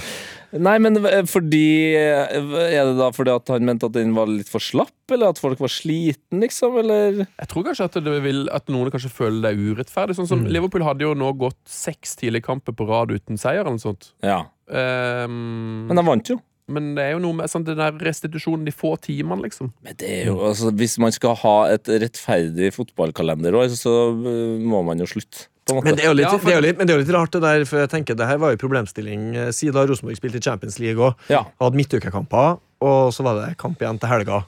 Nei, men fordi Er det da fordi at han mente at den var litt for slapp, eller at folk var sliten, liksom, eller? Jeg tror kanskje at, det vil, at noen kanskje føler det er urettferdig. Sånn som Liverpool hadde jo nå gått seks tidligkamper på rad uten seier. eller noe sånt. Ja. Ehm, Men de vant jo. men det er jo noe med sånn, den der restitusjonen, de få timene, liksom. Men det er jo, altså, hvis man skal ha et rettferdig fotballkalenderår, så uh, må man jo slutte. Men det, er jo litt, Ja, for- det er jo litt, men det er jo litt rart, det der, for jeg tenker det her var jo problemstilling eh, siden Rosenborg spilte i Champions League òg. Ja. Hadde midtukekamper, og så var det kamp igjen til helga.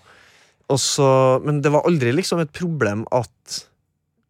Og så, men det var aldri liksom et problem at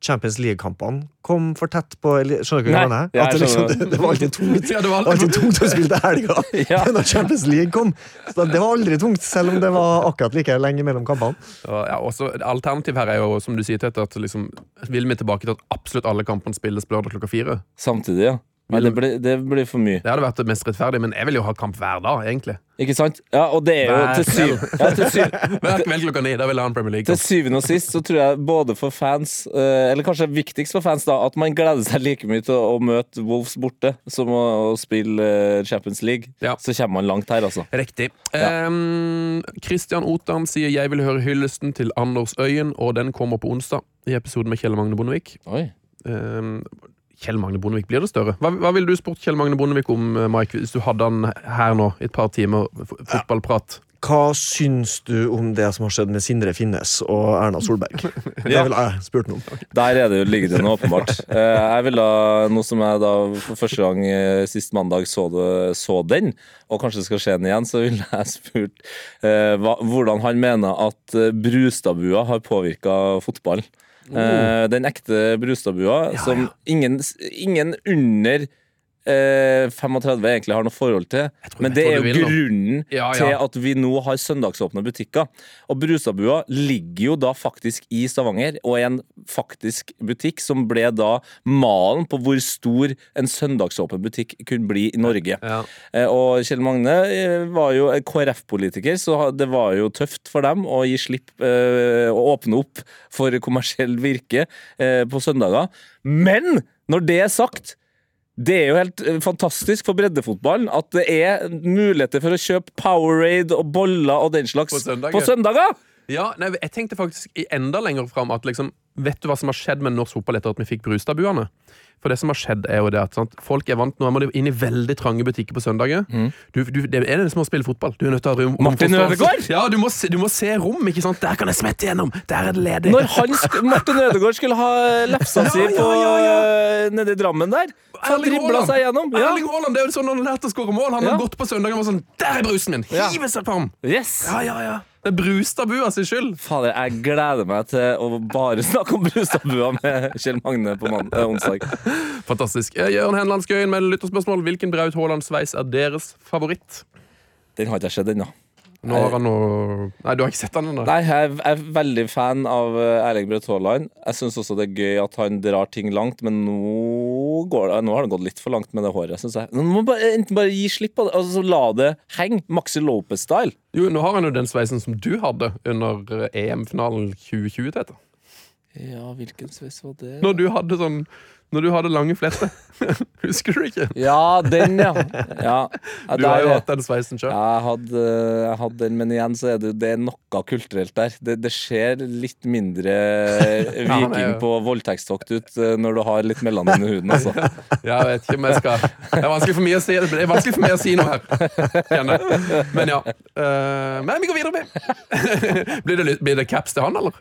Champions League-kampene kom for tett på Skjønner du hva jeg mener? ja, At det, liksom, det, det var alltid tungt. Ja, det var Det var alltid tungt å spille til helga Ja. når Champions League kom. Så det var aldri tungt, selv om det var akkurat like lenge mellom kampene. Og, ja, også, alternativ her er jo, som du sier, Tete, at liksom, vil vi tilbake til at absolutt alle kampene spilles lørdag klokka fire? Samtidig, ja. Nei, det, blir, det blir for mye. Det hadde vært det mest rettferdige, men jeg vil jo ha kamp hver dag, egentlig. Ikke sant? Ja, og det er jo Hver til, syv, ja, til, syv, Hver kveld klokka ni, da vil jeg ha en Premier League. Til syvende og sist så tror jeg både for fans, eh, eller kanskje viktigst for fans, da, at man gleder seg like mye til å møte Wolves borte som å, spille eh, Champions League. Ja. Så kommer man langt her, altså. Riktig. Ja. Um, Christian Otan sier 'Jeg vil høre hyllesten til Anders Øyen', og den kommer på onsdag i episoden med Kjell Magne Bondevik. Oi. Ehm, Kjell Magne Bondevik, blir det større? Hva, hva ville du spurt Kjell Magne Bondevik om, eh, Mike, hvis du hadde han her nå i et par timer fotballprat? Hva syns du om det som har skjedd med Sindre Finnes og Erna Solberg? Det Ja. ville jeg spurt noe om. Der er det jo, ligger det noe åpenbart. Eh, jeg ville, nå som jeg da for første gang eh, sist mandag så, det, så den, og kanskje skal skje den igjen, så ville jeg spurt eh, hvordan han mener at Brustadbua har påvirka fotballen. Eh, den ekte Brustadbua, som ingen, ingen under eh, 35 egentlig har noe forhold til, men det er jo vil grunnen Ja, ja. til at vi nå har søndagsåpne butikker. Og Brustadbua ligger jo da faktisk i Stavanger, og er en faktisk butikk som ble da malen på hvor stor en søndagsåpen butikk kunne bli i Norge. Ja. Eh, Og Kjell Magne eh, var jo KrF-politiker, så det var jo tøft for dem å gi slipp eh, å åpne opp for kommersiell virke eh, på søndager. Men når det er sagt det er jo helt eh, fantastisk for breddefotballen at det er muligheter for å kjøpe Powerade og boller og den slags På søndager. På søndager. Ja, nei, Jeg tenkte faktisk enda lenger fram at liksom, vet du hva som har skjedd med norsk fotball etter at vi fikk Brustadbuene? For det som har skjedd er jo det at sant, folk er vant Nå må de inn i veldig trange butikker på søndager. Du, du, det er det som å spille fotball. Du er nødt til å ha rom. Mm. Martin. Ødegaard? Ja, du må, se, du må se rom, ikke sant? Der kan jeg smette gjennom! Der er det ledig! Når Martin Ødegaard skulle ha lefsa si Ja, ja, ja, eh, nede i Drammen der Han dribla seg gjennom. Ja. Erling Haaland, det er jo sånn han har lært å skåre mål. Han har gått på søndagen og var sånn Der er brusen min! Hive seg ham! Yes. Ja, ja, ja. Det er Brustadbua sin skyld. Fader, jeg gleder meg til å bare snakke om Brustadbua med Kjell Magne på mann- eh, onsdag. Fantastisk. Eh, Jørn Henland Skøyen med lytterspørsmål. Hvilken Braut Haaland-sveis er deres favoritt? Den har ikke jeg sett ennå. Nå har han noe Nei, du har ikke sett han ennå? Nei, jeg er- veldig fan av eh, Erling Braut Haaland. Jeg syns også det er gøy at han drar ting langt, men nå, går, det- nå har det gått litt for langt med det håret, syns jeg. Nå må bare, enten bare gi slipp på det, altså la det henge. Maxi Lopez-style. Jo, nå har han jo den sveisen som du hadde under eh, EM-finalen 2020, Tete. Ja, hvilken sveis var det? Når du hadde sånn Når du hadde lange fletter. Husker du ikke? Ja, den, ja. ja. ja Du har jo hatt den sveisen sjøl. Ja, jeg hadde, den, men igjen så er det, det er noe kulturelt der. Det, det ser litt mindre viking ja, på voldtektstokt ut eh, når du har litt melanin i huden, altså. Jeg vet ikke om jeg skal Det er vanskelig for meg å si, det er vanskelig for meg å si noe her. Men ja. Eh, men vi går videre med. Blir det, blir det caps til han, eller?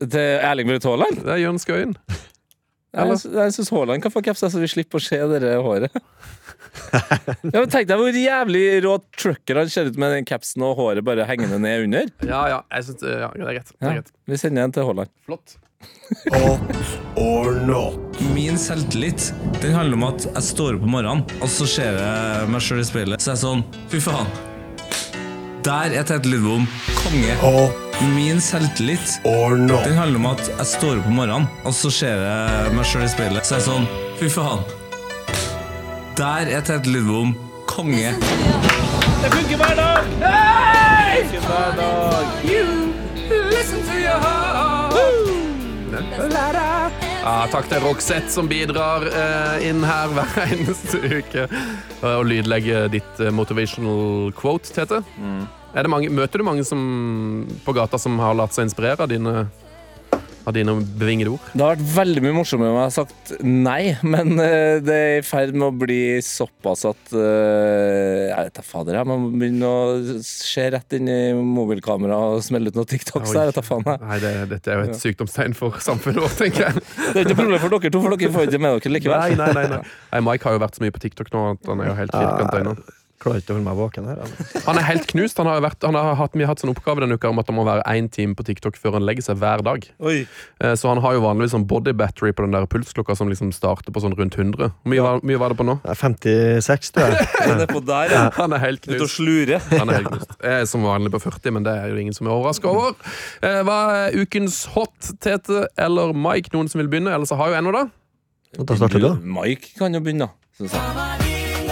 Til Erling Braut Haaland? Det er Jørn Skøyen. Jeg, jeg syns Haaland kan få caps, så vi slipper å se det håret. Ja, men Tenk deg hvor jævlig rå trucker han ser ut med den capsen og håret bare hengende ned under. Ja, ja. Jeg synes, ja det er greit. Det er Ja, vi sender en til Haaland. Flott. Or not. Min selvtillit den handler om at jeg står opp om morgenen, og så ser jeg meg sjøl i speilet. Så jeg er sånn Fy faen. Der er Tete Lidbom konge. Up Min selvtillit or not. den handler om at jeg står opp om morgenen, og så ser jeg meg sjøl i speilet. Så er jeg sånn Fy faen. Der er Tete Lidbom konge. Det funker hver dag! Det funker hver dag. Ja, takk til Roxette som bidrar eh, inn her hver eneste uke og lydlegger ditt eh, motivational quote, Tete. Er det mange, møter du mange som, på gata som har latt seg inspirere av dine, av dine bevingede ord? Det har vært veldig mye morsommere om jeg har sagt nei, men eh, det er i ferd med å bli såpass at eh, Jeg vet da fader, jeg Man begynner å se rett inn i mobilkameraet og smelle ut noen TikToks. Der, vet da faen jeg. Nei, det, Dette er jo et sykdomstegn for samfunnet vårt, tenker jeg. Det er ikke problem for dere to, for dere får ikke med dere likevel. Nei, nei, nei, nei. nei Mike har jo vært så mye på TikTok nå at han er jo helt firkanta ennå. Klarer ikke å holde meg våken her. eller? Han er helt knust. Han har, vært, han har hatt, vi har hatt sånn oppgave denne uka om at han må være én time på TikTok før han legger seg hver dag. Oi. Eh, Så han har jo vanligvis sånn body battery på den der pulsklokka som liksom starter på sånn rundt 100. Hvor mye, var, mye var det på nå? Jeg er 56, tror jeg. Nedpå der, ja. Han er helt Ute og knust. slure. Han er helt knust. Jeg er som vanlig på 40, men det er jo ingen som er overraska over. Eh, Hva er ukens hot, Tete eller Mike? Noen som vil begynne? Eller så har jo ennå, da. Da starter du, da. Mike kan jo begynne, syns jeg.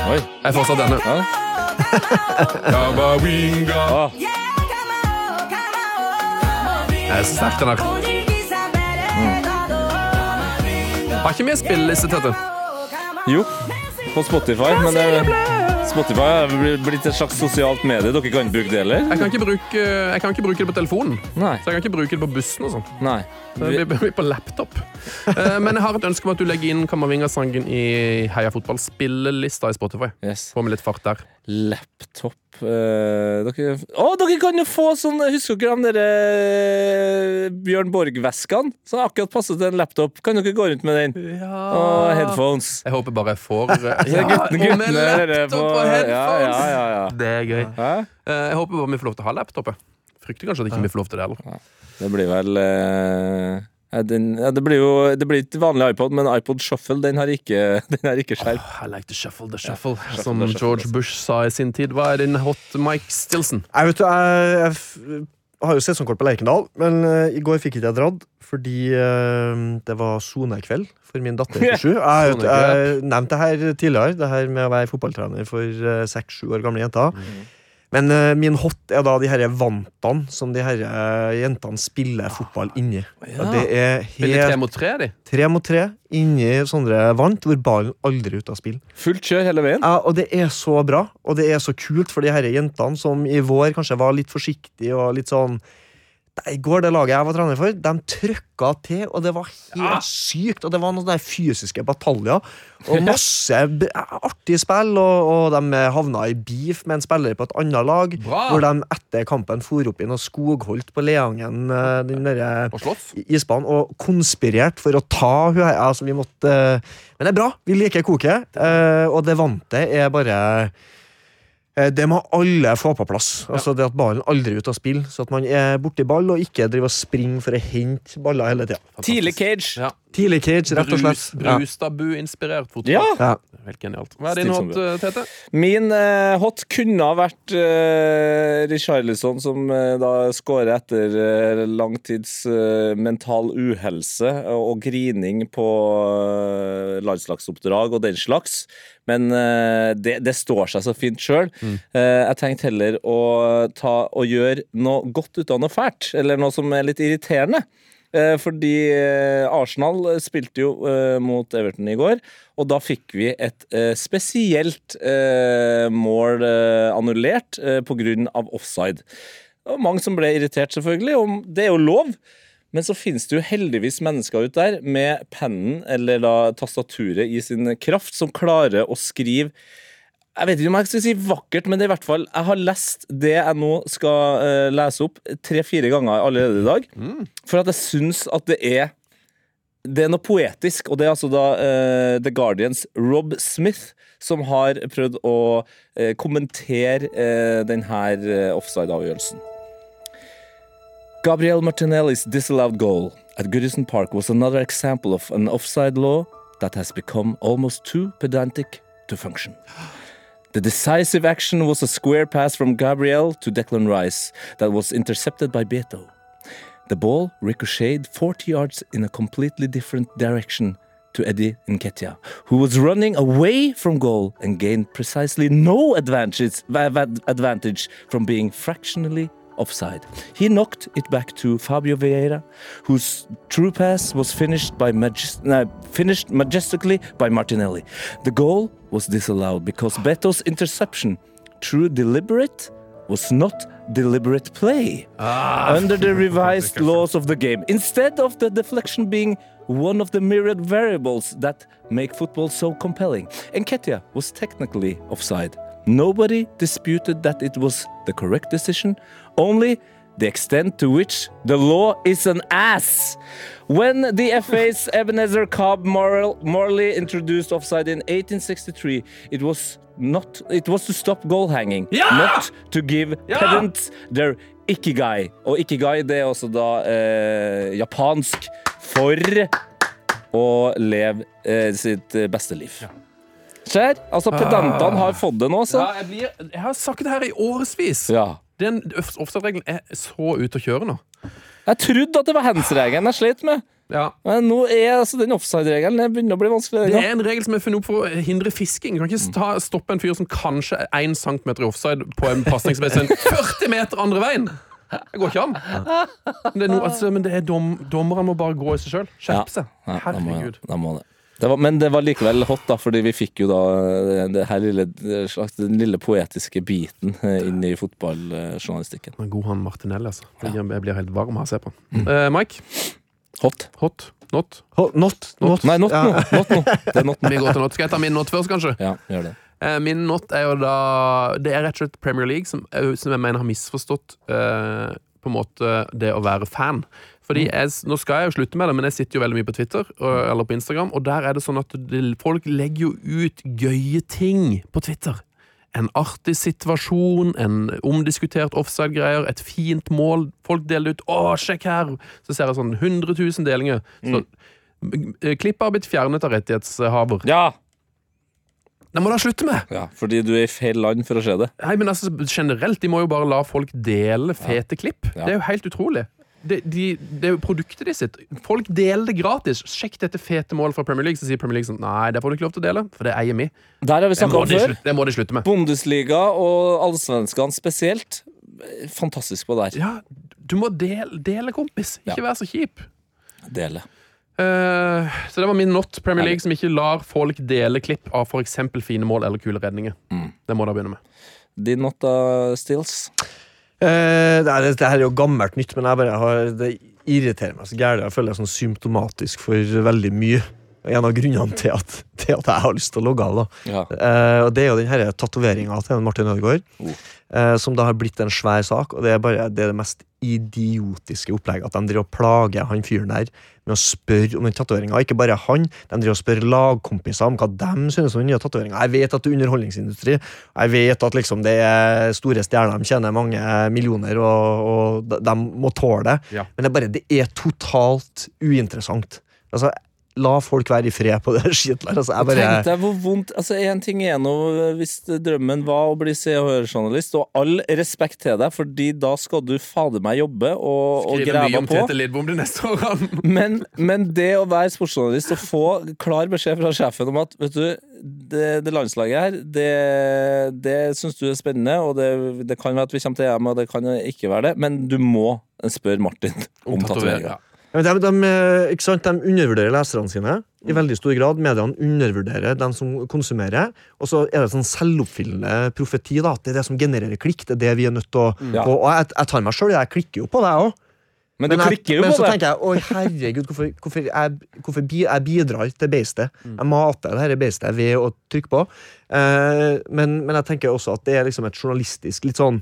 Oi. Jeg får fortsatt denne. Ja. Kabawinga. Ah. Jeg er sterk, nok. Har ikke vi spilleliste, Tete? Jo, på Spotify, men det, Spotify er blitt et slags sosialt medie. Dere kan ikke bruke det, eller? Jeg kan ikke bruke, jeg kan ikke bruke det på telefonen. Nei. Så jeg kan ikke bruke det på bussen og sånn. Nei. Det blir- på laptop. Eh, Men jeg har et ønske om at du legger inn Kamavinga-sangen i Heia Fotball-spillelista i Spotify. Yes. Få med litt fart der. Laptop eh, dere, oh, dere kan jo få sånn Husker dere de der eh, Bjørn Borg-veskene? Som akkurat passer til en laptop. Kan dere gå rundt med den? Og headphones. Jeg håper bare jeg får eh, ja guttene, og med laptop på- og headphones! Ja, ja, ja, ja. Det er gøy. Hæ? Eh, Jeg håper bare vi får lov til å ha laptop. jeg. Frykter kanskje at ikke vi får lov til det heller. Det blir vel uh Ja, den, ja, det blir jo det blir ikke vanlig iPod, men iPod Shuffle den har ikke, den har ikke skjerp. I like to shuffle the shuffle, som George Bush sa i sin tid. Hva er din hot Mike Stilson? Jeg vet du, jeg, jeg har jo sesongkort på Lerkendal, men uh, i går fikk ikke jeg dratt fordi uh, det var sonekveld for min datter på sju. Jeg, jeg, jeg nevnte det her tidligere, det her med å være fotballtrener for eh, seks-sju år gamle jenter. Men uh, min hot er da de her vantene som de her uh, jentene spiller fotball inni. Ja. Det er Spiller tre mot tre, de. tre mot tre inni sånne vant hvor ballen aldri er ute av spill. Fullt kjør hele veien. Ja, og det er så bra, og det er så kult for de her jentene som i vår kanskje var litt forsiktige og litt sånn I går, det laget jeg var trener for, de trøkka til, og det var helt sykt. Og det var noen der fysiske bataljer, og masse artige artig spill. Og, og de havna i beef med en spiller på et annet lag, Bra. hvor de etter kampen for opp i noe skogholt på Leangen, eh, den der, Og isbanen og konspirert for å ta hun her. Altså, vi måtte, eh, men det er bra. Vi liker koket. eh, Og det vante er bare Det må alle få på plass. Altså det At ballen aldri er ute av spill. Så at man er borti ball og ikke driver og springer for å hente baller hele tida. Tidlig cage. Ja. Tidlig cage, rett og slett. Ja. Brustadbu-inspirert fotball. Ja! Ja. Helt genialt. Hva er din hot, eh, Tete? Min uh, hot kunne ha vært uh, Richarlison, som uh, da skårer etter uh, lang tids eh, mental uhelse og, og grining på landslagsoppdrag og den slags. Men det, det står seg så fint sjøl. jeg tenkte heller å, ta, gjøre noe godt ut av noe fælt, eller noe som er litt irriterende. Eh, fordi eh, Arsenal spilte jo eh, mot Everton i går, og da fikk vi et spesielt mål annullert pga. offside. Det var mange som ble irritert, selvfølgelig, og det er jo lov. Men så finnes det jo heldigvis mennesker ut der med pennen eller da tastaturet i sin kraft, som klarer å skrive jeg vet ikke om jeg skal si vakkert, men det er i hvert fall Jeg har lest det jeg nå skal uh, lese opp tre-fire ganger allerede i dag. For at jeg syns at det er Det er noe poetisk, og det er altså da uh, The Guardians Rob Smith som har prøvd å uh, kommentere uh, denne offside-avgjørelsen. Gabriel Martinelli's disallowed goal at Goodison Park was another example of an offside law that has become almost too pedantic to function. The decisive action was a square pass from Gabriel to Declan Rice that was intercepted by Beto. The ball ricocheted 40 yards in a completely different direction to Eddie Nketiah, who was running away from goal and gained precisely no advantage, advantage from being fractionally offside. He knocked it back to Fabio Vieira, whose true pass was finished by finished majestically by Martinelli. The goal was disallowed because Beto's interception, true deliberate, was not deliberate play ah. under the revised laws of the game. Instead of the deflection being one of the myriad variables that make football so compelling, Enketia was technically offside. Nobody disputed that it was the correct decision, only the extent to which the law is an ass. When the FA's Ebenezer Cobb Morley Morley introduced offside in 1863, it was not it was to stop goal hanging, not to give pedants their ikigai. Og ikigai det er også da eh, japansk for å leve eh, sitt eh, beste liv. Skjer, Altså, pedantene har fått det nå, så. Ja, jeg, blir, jeg har sagt det her i årevis. Ja. Den offside-regelen er så ute å kjøre nå. Jeg trodde at det var hands-regelen jeg slet med. Ja. Men nå er altså den offside-regelen begynner å bli vanskelig. Det er en regel som er funnet opp for å hindre fisking. Du kan ikke ta, stoppe en fyr som kanskje er 1 cm i offside på en pasning som er sendt 40 meter andre veien! Det går ikke an. Men det er, no, altså, men det er dom, dommerne må bare gå i seg sjøl. Skjerpe seg. Ja, da må, Herregud. da må det. Det var, men det var likevel hot, da, fordi vi fikk jo da eh, det her lille, slags, den lille poetiske biten eh, inn i fotballjournalistikken. Men God han Martinelli, altså. Jeg jeg blir helt varm av å se på han. Eh, Mike? Hot? Hot? Not? Hot. Not. not. Nei, not Ja. nå. Not nå. Det er not nå. Vi går til not. Skal jeg ta min not først, kanskje? Ja, gjør det. Eh, Min not er jo da Det er rett og slett Premier League, som, eh, som jeg mener har misforstått eh, på en måte det å være fan. Fordi jeg, Nå skal jeg jo slutte med det, men jeg sitter jo veldig mye på Twitter og, eller på Instagram, og der er det sånn at folk legger jo ut gøye ting på Twitter. en artig situasjon, en omdiskutert offside-greier, et fint mål. Folk deler ut 'Å, sjekk her!' Så ser jeg sånn 100 000 delinger. Så, mm. Klippet har blitt fjernet av rettighetshaver. Ja! Det må da slutte med! ja! Fordi du er i feil land for å se det. Nei, men altså, Generelt, de må jo bare la folk dele fete klipp. Ja. Det er jo helt utrolig. Det, de, det er produktet de sitt. Folk deler det gratis. Sjekk dette fete målet fra Premier League. Så sier Premier League sånn Nei, det får du ikke lov til å dele, for det eier vi. Der har vi snakka om før. det må de slutte med. Bundesliga og allsvenskene spesielt. Fantastisk på det her. Ja, du må dele, dele kompis. Ikke Ja. vær så kjip. Dele. Uh, så det var min not. Premier League som ikke lar folk dele klipp av f.eks. fine mål eller kule redninger. Mm. Det må da begynne med. Din not uh, Stills? Eh, det, er, det er jo gammelt nytt, men jeg bare har, det irriterer meg så gærent. Jeg føler det er sånn symptomatisk for veldig mye. En av grunnene til at, til at jeg har lyst til å logge av. Ja. Eh, og Det er jo den tatoveringa til Martin Ødegaard, Oh. eh, som da har blitt en svær sak. Og Det er bare det, er det mest idiotiske opplegget. At de driver og plager han fyren der med å spørre om den tatoveringa. Ikke bare han, de driver og spør lagkompiser om hva de synes om den nye tatoveringa. Jeg vet at det er underholdningsindustri, jeg vet at liksom det er store stjerner, de tjener mange millioner, og, og de, de må tåle det. Ja. Men det er bare det er totalt uinteressant. Altså, La folk være i fred på det skitet der. Altså, jeg bare, Tenk deg hvor vondt Altså, Én ting er nå hvis drømmen var å bli Se og Hør-journalist, og all respekt til deg, Fordi da skal du fader meg jobbe og, og Skrive mye grave om på. Tete Lidbom de neste årene. Men, men det å være sportsjournalist og få klar beskjed fra sjefen om at vet du, det, det landslaget her, det, det syns du er spennende, og det, det kan være at vi kommer til EM, og det kan ikke være det, men du må spørre Martin om tatoveringa. Ja. De, de, eh, de undervurderer leserne sine i veldig stor grad. Mediene undervurderer den som konsumerer. Og så er det sånn selvoppfyllende profeti. da, at Det er det som genererer klikk. Det er det vi er nødt til å Ja. Og, Og jeg, jeg tar meg sjøl, jeg klikker jo på det, jeg òg. Men du jeg, men så det. tenker jeg oi herregud, hvorfor, hvorfor, jeg, hvorfor bi, jeg bidrar til beistet. Jeg mater det her beistet ved å trykke på. Eh, men, men jeg tenker også at det er liksom et journalistisk litt sånn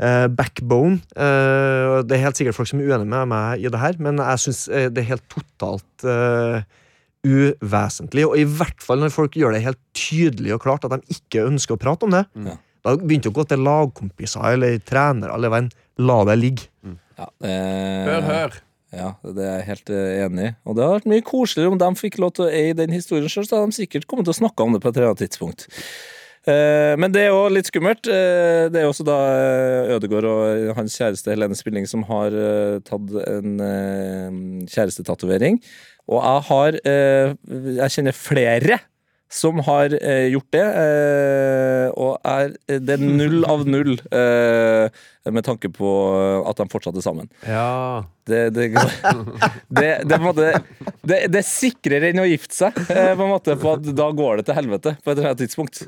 eh, backbone. Uh, det er helt sikkert folk som er uenige med meg i det her, men jeg syns det er helt totalt eh, uvesentlig. Og i hvert fall når folk gjør det helt tydelig og klart at de ikke ønsker å prate om det. Ja. Da begynte å gå til lagkompiser eller trenere eller hva. La det ligge. Ja, eh, Hør, hør. Ja, det er jeg helt eh, enig i. Og det hadde vært mye koseligere om de fikk lov til å eie den historien sjøl, så hadde de sikkert kommet til å snakke om det på et eller annet tidspunkt. Eh, men det er jo litt skummelt. Eh, det er også da Ødegård Ødegaard og hans kjæreste Helene Spilling som har eh, tatt en eh, kjærestetatovering. Og jeg har eh, Jeg kjenner flere som har eh, gjort det, eh, og er, det er null av null eh, med tanke på at de fortsatt er sammen. Ja. Det, det, det, det, det, det er sikrere enn å gifte seg, eh, på en måte, på at da går det til helvete på et eller annet tidspunkt.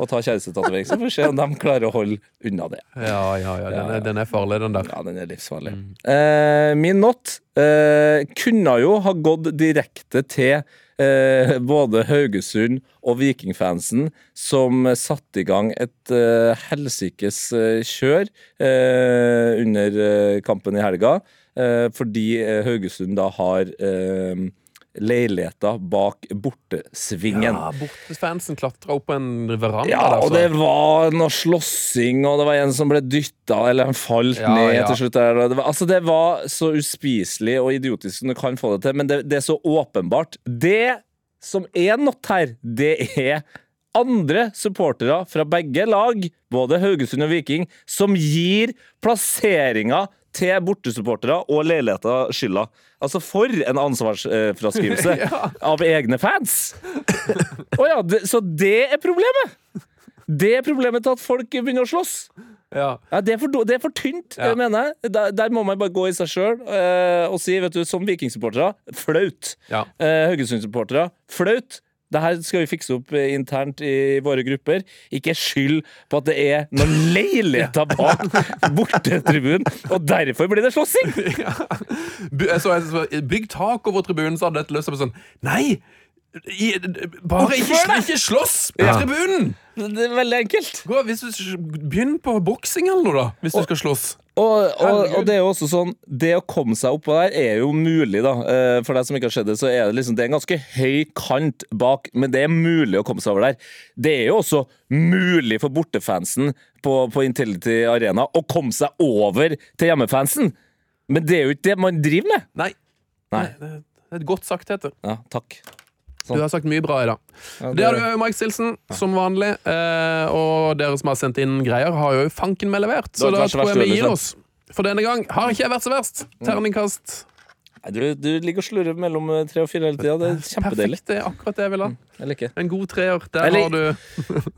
Å ta kjærestetatovering. Så får vi se om de klarer å holde unna det. Ja, ja, ja. Den er, den er farlig, den der. Ja, den er livsfarlig. Eh, min not eh, kunne jo ha gått direkte til eh, både Haugesund og Vikingfansen, som satte i gang et eh, helsikes eh, kjør eh, under eh, kampen i helga, eh, fordi Haugesund da har leiligheter bak bortesvingen. Ja, Bortefansen klatra opp på en veranda. Ja, og det var noe slåssing, og det var en som ble dytta, eller han falt Ja, ned ja. til slutt. Det var, altså, det var så uspiselig og idiotisk som du kan få det til, men det, det er så åpenbart. Det som er nått her, det er andre supportere fra begge lag, både Haugesund og Viking, som gir plasseringa til bortesupportere og leiligheter skylda. Altså, for en ansvarsfraskrivelse av egne fans! oh, ja, det, så det er problemet! Det er problemet til at folk begynner å slåss. Ja. Ja, det, er for, det er for tynt, Ja. mener jeg. Der, der må man bare gå i seg sjøl eh, og si, vet du, som Viking-supportere, flaut. Ja. Eh, Haugesund-supportere, flaut. Det her skal vi fikse opp eh, internt i våre grupper. Ikke skyld på at det er noen leiligheter bak bortetribunen, og derfor blir det slåssing! Ja. Bygg tak over tribunen, så hadde dette løst seg på sånn Nei! I, bare ikke, ikke slåss på Ja. tribunen! Det er veldig enkelt. Gå, hvis du, begynn på boksing eller noe, da. Hvis du skal slåss. Og, og, Herregud. og det er jo også sånn Det å komme seg oppå der er jo mulig, da. Eh, For deg som ikke har sett det, så er det liksom Det er en ganske høy kant bak, men det er mulig å komme seg over der. Det er jo også mulig for bortefansen på, på Intility Arena å komme seg over til hjemmefansen. Men det er jo ikke det man driver med. Nei. Nei. Det er godt sagt, Tete. Ja, takk. Du har sagt mye bra i dag. Ja, Det har du jo, Mike Stilson, som vanlig. Eh, og dere som har sendt inn greier, har jo fanken meg levert. Så da tror jeg vi gir oss. For denne gang har ikke jeg vært så verst. Terningkast Nei, Du, du ligger og slurver mellom eh, tre og fire hele tida. Det er kjempedeilig. perfekt. Det er akkurat det jeg vil ha. Mm. En god treer. Der Eller- har du, er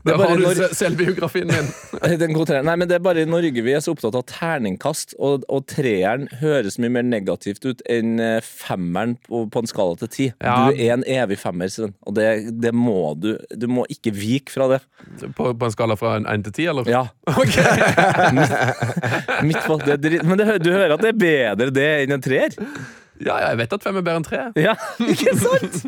der har du selvbiografien min. Det er en. Nei, men det er bare i Norge vi er så opptatt av terningkast, og, og treeren høres mye mer negativt ut enn eh, femmeren på, på en skala til ti. Ja. Du er en evig femmer, Sven, og det, det må du Du må ikke vike fra det. På, på en skala fra én til ti, eller? Ja. Midt på. Det. Men det, du hører at det er bedre det enn en treer? Ja, ja, jeg vet at fem er bedre enn tre. Ja, ikke sant?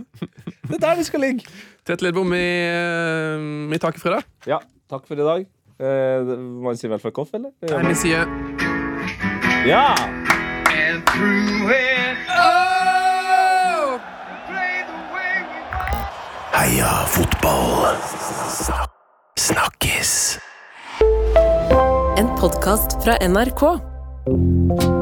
Det er der vi skal ligge. Tete Lidbom i, eh, i taket fredag. Ja, takk for i dag. Eh, man sier vel fuck off, eller? Nei, vi sier Ja! Heia fotball. Snakkes. En podkast fra NRK.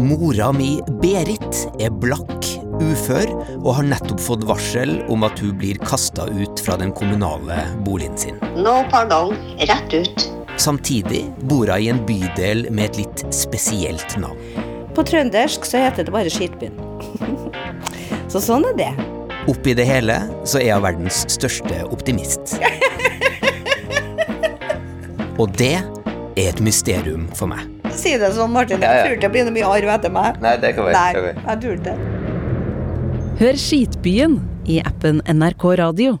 Mora mi, Berit, er blakk, ufør og har nettopp fått varsel om at hun blir kasta ut fra den kommunale boligen sin. No pardon, rett ut. Samtidig bor hun i en bydel med et litt spesielt navn. På trøndersk så heter det bare Skitbyen. så sånn er det. Oppi det hele så er hun verdens største optimist. Og det er et mysterium for meg. Si det sånn, Martin. Jeg tror ikke det blir noe mye arv etter meg. Nei, det kan være. Nei, jeg tror ikke det. Hør Skitbyen i appen NRK Radio.